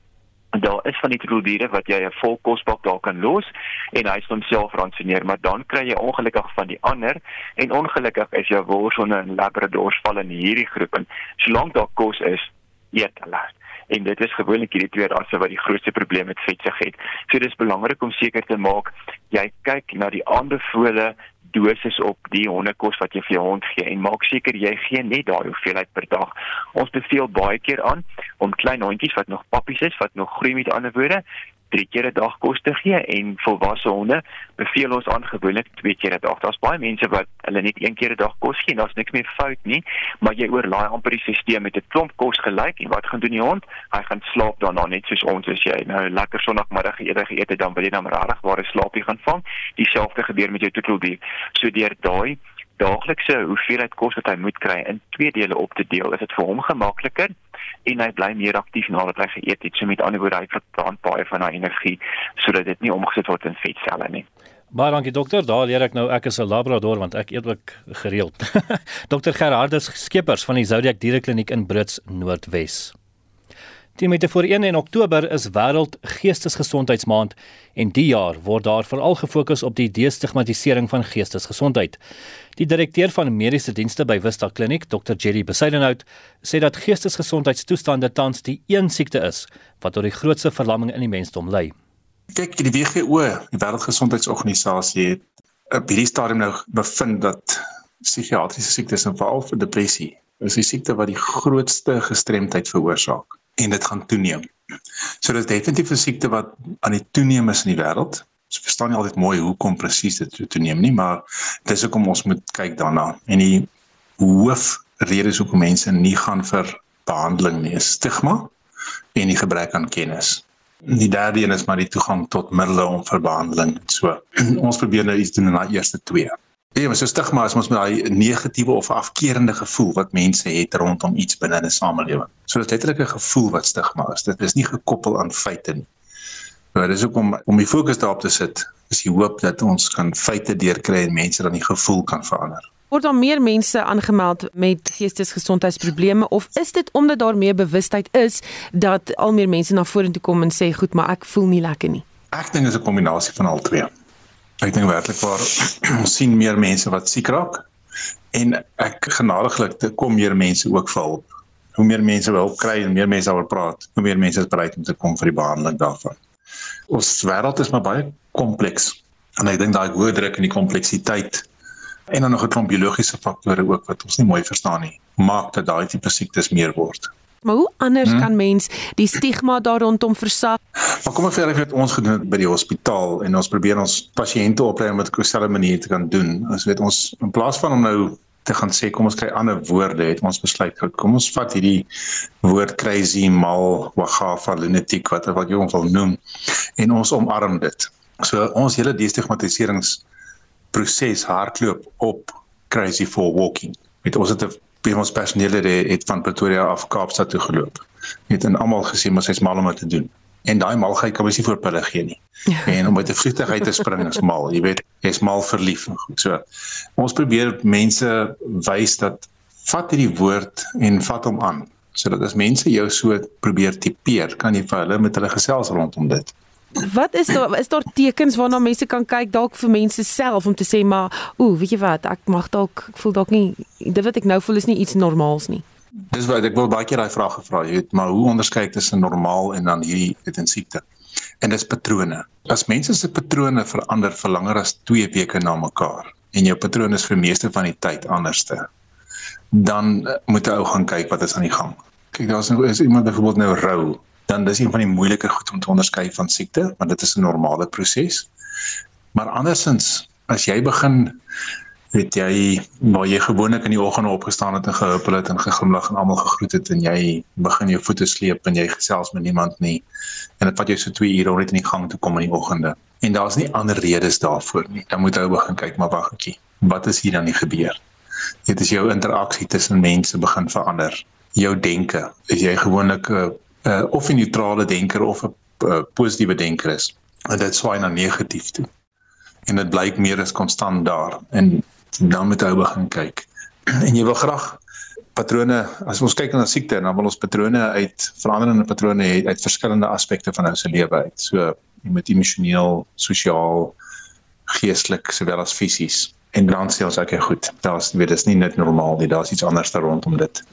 daar is van die troeldiere wat jy 'n vol kosbak daar kan los en hy sal homself ransoneer maar dan kry jy ongelukkig van die ander en ongelukkig is jou wolfshonde en labradors val in hierdie groep en solank daar kos is eet hulle en dit is gewoonlik hierdie twee rasse wat die grootste probleem met vetsug het. So dis belangrik om seker te maak jy kyk na die aanbevole dosis op die hondekos wat jy vir jou hond gee en maak seker jy gee net daai hoeveelheid per dag. Ons beveel baie keer aan om klein hondjies wat nog pappies is, wat nog groei met ander woorde, drie keer 'n dag kos te gee en volwasse honde beveel ons aan gewoonlik twee keer 'n dag. Daar's baie mense wat hulle net een keer 'n dag kos gee en daar's niks meer fout nie, maar jy oorlaai amper die stelsel met 'n klomp kos gelyk en wat gaan doen die hond? Hy gaan slaap daarna net soos ons as jy nou lekker sonoggmiddag geëet geëet het dan wil jy dan regtig ware slaapie gaan vang. Dieselfde gebeur met jou troeteldier. So deur daai daaglikse hoeveelheid kos wat hy moet kry in twee dele op te deel, is dit vir hom gemakliker en hy bly meer aktief nadat hy geëet het. So met ander woorde, hy verbrand baie van daai energie sodat dit nie omgesit word in vetselle nie. Baie dankie dokter. Daar leer ek nou ek is 'n labrador want ek eet ook gereeld. dokter Gerardus Skeepers van die Zodiac Dierekliniek in Brits Noordwes. Teen met voor 1 in Oktober is wêreld geestesgesondheidsmaand en die jaar word daar veral gefokus op die destigmatisering van geestesgesondheid. Die direkteur van mediese dienste by Vista Kliniek, Dr. Jerry Besuidenhout, sê dat geestesgesondheidstoestande tans die een siekte is wat tot die grootste verlamming in die mensdom lei. Kyk, die WHO, die Wêreldgesondheidsorganisasie het op hierdie stadium nou bevind dat psigiatriese siektes en veral vir depressie is 'n siekte wat die grootste gestremdheid veroorsaak en dit gaan toeneem. So dit is definitief 'n siekte wat aan die toeneem is in die wêreld. Ons verstaan nie altyd mooi hoekom presies dit toeneem nie, maar dis hoekom ons moet kyk daarna. En die hoofrede hoekom mense nie gaan vir behandeling nie, is stigma en die gebrek aan kennis. Die derde een is maar die toegang tot middele om vir behandeling. So ons probeer nou iets doen in daai eerste twee. Ja, maar so stigma is mos met daai negatiewe of afkerende gevoel wat mense het rondom iets binne 'n samelewing. So dit is letterlik 'n gevoel wat stigma is. Dit is nie gekoppel aan feite nie. Nou dis ook om om die fokus daarop te sit. Is die hoop dat ons kan feite deurkry en mense dan die gevoel kan verander. Word daar meer mense aangemeld met geestesgesondheidsprobleme of is dit omdat daar meer bewustheid is dat al meer mense na vorentoe kom en sê goed, maar ek voel nie lekker nie? Ek dink dit is 'n kombinasie van al twee. Ek dink werklik waar ons sien meer mense wat siek raak en ek genadiglik te kom meer mense ook vir hulp. Hoe meer mense wil kry en meer mense daaroor praat, hoe meer mense is bereid om te kom vir die behandeling daarvan. Ons wêreld is maar baie kompleks en ek dink daai hoë druk en die kompleksiteit en dan nog 'n klomp biologiese faktore ook wat ons nie mooi verstaan nie, maak dat daai tipe siektes meer word. Maar hoe anders hmm. kan mens die stigma daar rondom versag? Maar kom vir julle wat ons gedoen het by die hospitaal en ons probeer ons pasiënte oplei om dit op 'n dieselfde manier te kan doen. Ons weet ons in plaas van om nou te gaan sê kom ons kry ander woorde het ons besluit kom ons vat hierdie woord crazy mal wagafa lunatic wat wat jy hom wil noem en ons omarm dit. So ons hele destigmatiserings proses hardloop op crazy for walking. Met ons het 'n ons personeel het, het van Pretoria af Kaapstad toe geloop. Het en almal gesê maar sy's mal om dit te doen. En daai malheid kan mens nie voor pille gee nie. Ja. En om met 'n vliegtuig uit te spring is mal, jy weet, jy's mal verlief en goed. So ons probeer mense wys dat vat hierdie woord en vat hom aan. Sodat as mense jou so probeer tipeer, kan jy vir hulle met hulle gesels rondom dit. Wat is daar is daar tekens waarna mense kan kyk dalk vir mense self om te sê maar ooh weet jy wat ek mag dalk ek voel dalk nie dit wat ek nou voel is nie iets normaals nie. Dis wat ek wil baie keer daai vraag gevra jy weet maar hoe onderskei ek tussen normaal en dan hierdie dit in siekte? En dis patrone. As mense se patrone verander vir langer as 2 weke na mekaar en jou patroon is vir meeste van die tyd anderste dan moet jy ou gaan kyk wat is aan die gang. Kyk daar's nou is iemand byvoorbeeld nou rou dan dis een van die moeilike goed om te onderskei van siekte, want dit is 'n normale proses. Maar andersins, as jy begin weet jy waar jy gewoonlik in die oggend opgestaan het en gehuppel het en geglimlag en almal gegroet het en jy begin jou voete sleep en jy gesels met niemand nie en dit vat jou so 2 ure om net in die gang te kom in die oggende. En daar's nie ander redes daarvoor nie. Dan moet jy begin kyk maar wag 'n bietjie wat is hier dan nie gebeur? Dit is jou interaksie tussen mense begin verander. Jou denke. Is jy gewoonlik 'n uh, of 'n neutrale denker of 'n uh, positiewe denker is. En dit swaai na negatief toe. En dit blyk meer as konstant daar en dan moet jy begin kyk. En jy wil graag patrone as ons kyk na siekte dan wil ons patrone uit veranderende patrone uit, uit verskillende aspekte van ons lewe uit. So met emosioneel, sosiaal, geestelik sowel as fisies en dan sê ons okay, goed. Daar's weet dis nie net normaal nie, daar's iets anders daar rondom dit.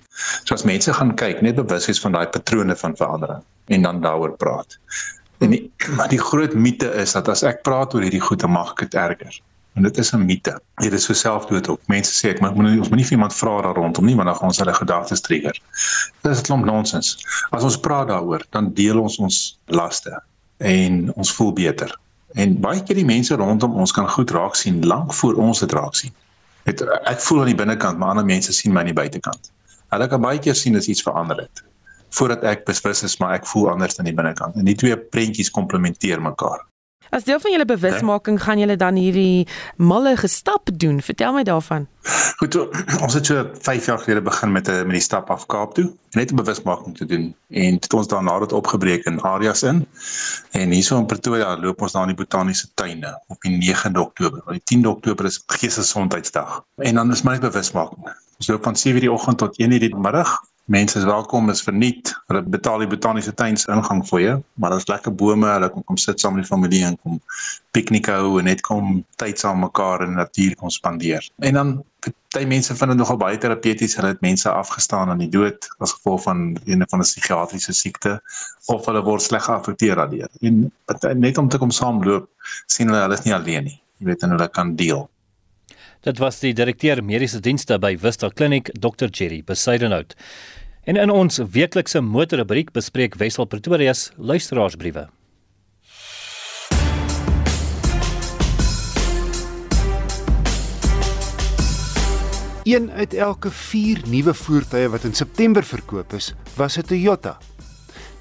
So as mense gaan kyk, net bewus wees van daai patrone van verandering en dan daaroor praat. En die, maar die groot mite is dat as ek praat oor hierdie goed, dan mag ek dit erger. En dit is 'n mite. Dit is so selfdood ook. Mense sê ek moet ons moet nie vir iemand vra daar rondom nie, want dan gaan ons hulle gedagtes trigger. Dit is 'n klomp nonsens. As ons praat daaroor, dan deel ons ons laste en ons voel beter. En baie keer die mense rondom ons kan goed raak sien lank voor ons dit raak sien. Het, ek voel aan die binnekant, maar ander mense sien my aan die buitekant. Hulle kan baie keer sien as iets verander het voordat ek beslis is maar ek voel anders aan die binnekant. En die twee prentjies komplementeer mekaar. As deel van julle bewusmaking gaan julle dan hierdie malle gestap doen. Vertel my daarvan. Goed, ons het so 5 jaar gelede begin met 'n met die stap af Kaap toe, net 'n bewusmaking te doen en het ons daarna dit opgebreek in areas in. En hierso in Pretoria loop ons daar in die botaniese tuine op die 9de Oktober. Want die 10de Oktober is Geestesgesondheidsdag. En dan is my bewusmaking. Ons loop van 7:00 die oggend tot 1:00 die middag mense is welkom is verniet. Hulle betaal die botaniese tuins ingang vir jou, maar daar's lekker bome, hulle kom kom sit saam met die familie en kom piknik hou en net kom tyd saam mekaar in die natuur kom spandeer. En dan baie mense vind dit nogal baie terapeuties, hulle het mense afgestaan aan die dood as gevolg van een van 'n psigiatriese siekte of hulle word sleg geaffekteer daardeur. En net om te kom saamloop, sien hulle hulle is nie alleen nie. Jy weet en hulle kan deel. Dit was die direkteur mediese dienste by Vista Clinic, Dr. Jerry Besuidenhout. En in ons weeklikse motorrubriek bespreek Wessel Pretoria se luisteraarsbriewe. Een uit elke 4 nuwe voertuie wat in September verkoop is, was 'n Toyota.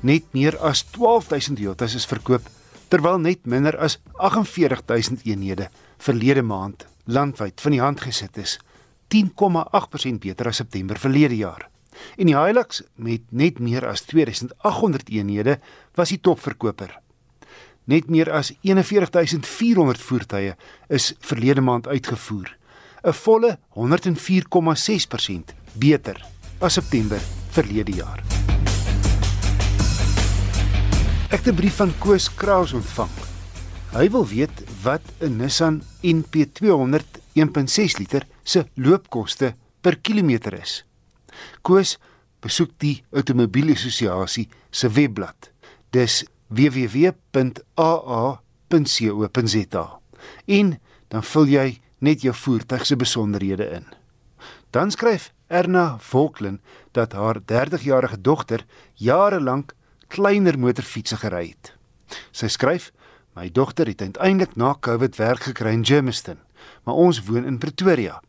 Net meer as 12000 Toyotas is verkoop, terwyl net minder as 48000 eenhede verlede maand landwyd van die hand gesit is, 10,8% beter as September verlede jaar. En die Hilux met net meer as 2800 eenhede was die topverkoper. Net meer as 41400 voertuie is verlede maand uitgevoer, 'n volle 104,6% beter as September verlede jaar. Ek het 'n brief van Koos Kraus ontvang. Hy wil weet wat 'n Nissan NP200 1.6 liter se loopkoste per kilometer is. Koos besoek die Automobielassosiasie se webblad. Dis www.aa.co.za. En dan vul jy net jou voertuig se besonderhede in. Dan skryf Erna Volklen dat haar 30-jarige dogter jare lank kleiner motorfietsse gery het. Sy skryf: "My dogter het uiteindelik na COVID werk gekry in Germiston, maar ons woon in Pretoria.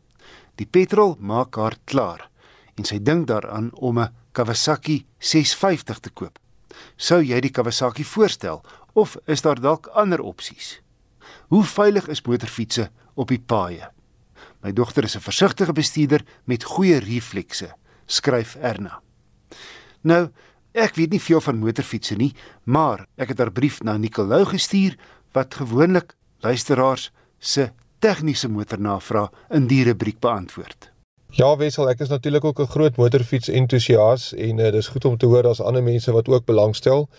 Die petrol maak haar klaar." en sy dink daaraan om 'n Kawasaki 650 te koop. Sou jy die Kawasaki voorstel of is daar dalk ander opsies? Hoe veilig is motorfietsse op die paaie? My dogter is 'n versigtige bestuurder met goeie reflekse, skryf Erna. Nou, ek weet nie veel van motorfietsse nie, maar ek het haar brief na Nicolou gestuur wat gewoonlik luisteraars se tegniese motornavrae in die rubriek beantwoord. Ja, Wessel, ek is natuurlik ook 'n groot motorfiets entoesias en uh, dis goed om te hoor daar's ander mense wat ook belangstel.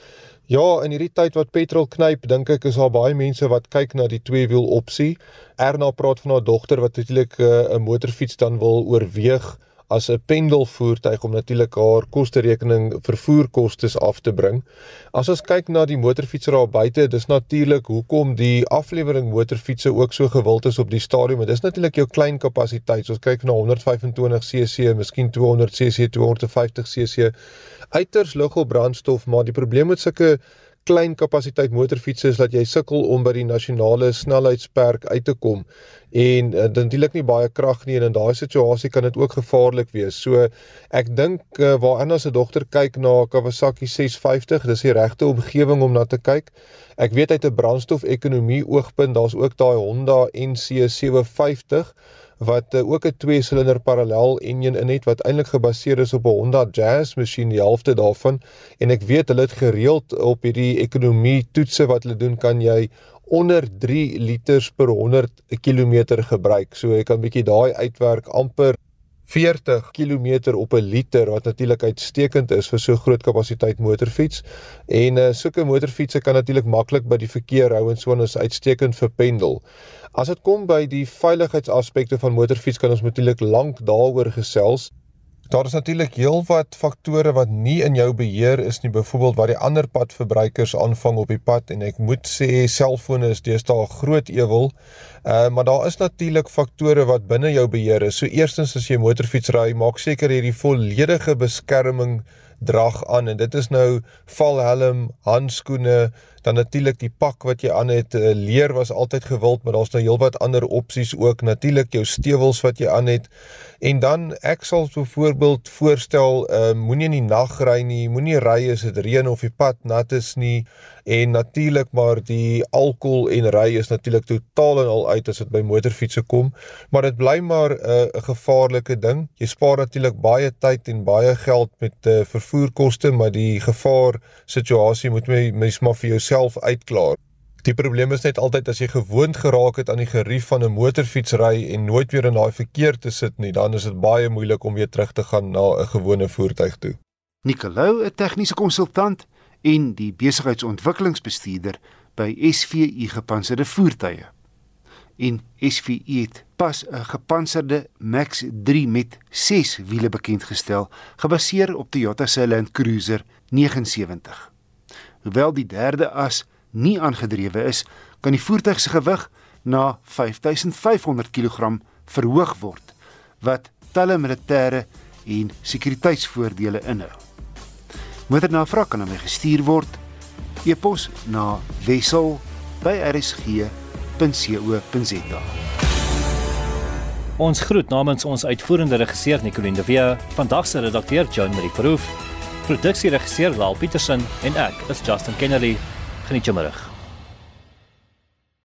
Ja, in hierdie tyd wat petrol knyp, dink ek is daar baie mense wat kyk na die tweewiel opsie. Erna praat van haar dogter wat natuurlik eh, 'n uh, motorfiets dan wil oorweeg as 'n pendelvoertuig om natuurlik haar kosterekening vervoerkostes af te bring. As ons kyk na die motorfietsry daar buite, dis natuurlik hoekom die aflewering motorfietsse ook so gewild is op die stadium. Dit is natuurlik jou klein kapasiteit. So ons kyk na 125 cc, miskien 200 cc, 250 cc. Uiters lugel brandstof, maar die probleem met sulke klein kapasiteit motorfietsse is dat jy sukkel om by die nasionale snelheidsperk uit te kom en uh, natuurlik nie baie krag nie en in daai situasie kan dit ook gevaarlik wees. So ek dink uh, waar Anna se dogter kyk na Kawasaki 650, dis die regte omgewing om na te kyk. Ek weet uit 'n brandstofekonomie oogpunt, daar's ook daai Honda NC 750 wat uh, ook 'n twee silinder parallel enjin in het wat eintlik gebaseer is op 'n Honda Jazz masjien die helfte daarvan en ek weet hulle het gereeld op hierdie ekonomie toetse wat hulle doen kan jy onder 3 liters per 100 km gebruik. So jy kan bietjie daai uitwerk amper 40 km op 'n liter wat natuurlik uitstekend is vir so groot kapasiteit motorfiets. En uh, sulke motorfietsse kan natuurlik maklik by die verkeer hou en so en is uitstekend vir pendel. As dit kom by die veiligheidsaspekte van motorfiets kan ons natuurlik lank daaroor gesels. Daar is natuurlik heelwat faktore wat nie in jou beheer is nie, byvoorbeeld wat die ander padverbruikers aanvang op die pad en ek moet sê selfone is deesdae groot ewel. Uh maar daar is natuurlik faktore wat binne jou beheer is. So eerstens as jy motorfiets ry, maak seker jy die volledige beskerming drag aan en dit is nou valhelm, handskoene, dan natuurlik die pak wat jy aan het. Eh, leer was altyd gewild, maar daar's nou heelwat ander opsies ook. Natuurlik jou stewels wat jy aan het. En dan ek sal byvoorbeeld voorstel, uh, moenie in die nag ry nie, moenie ry as dit reën of die pad nat is nie en natuurlik maar die alkohol en ry is natuurlik totaal en al uit as dit by motorfietsse kom, maar dit bly maar 'n uh, gevaarlike ding. Jy spaar natuurlik baie tyd en baie geld met uh, vervoerkoste, maar die gevaar situasie moet mens maar vir jouself uitklaar. Die probleem is net altyd as jy gewoond geraak het aan die gerief van 'n motorfietsry en nooit weer in daai verkeer te sit nie, dan is dit baie moeilik om weer terug te gaan na 'n gewone voertuig toe. Nicolou, 'n tegniese konsultant en die besigheidsontwikkelingsbestuurder by SVU Gepantserde Voertuie. En SVU het pas 'n gepantserde Max 3 met 6 wiele bekend gestel, gebaseer op Toyota se Land Cruiser 79. Hoewel die derde as nie aangedrewe is, kan die voertuig se gewig na 5500 kg verhoog word wat talle militêre en sekuriteitsvoordele inhou. Motornavraag kan aan my gestuur word e-pos na wissel@rsg.co.za. Ons groet namens ons uitvoerende regisseur Nicoline de Wee, vandag se redakteur John Marie Verhoef, produksieregisseur Laal Petersen en ek is Justin Kennedy. Geniet jou middag.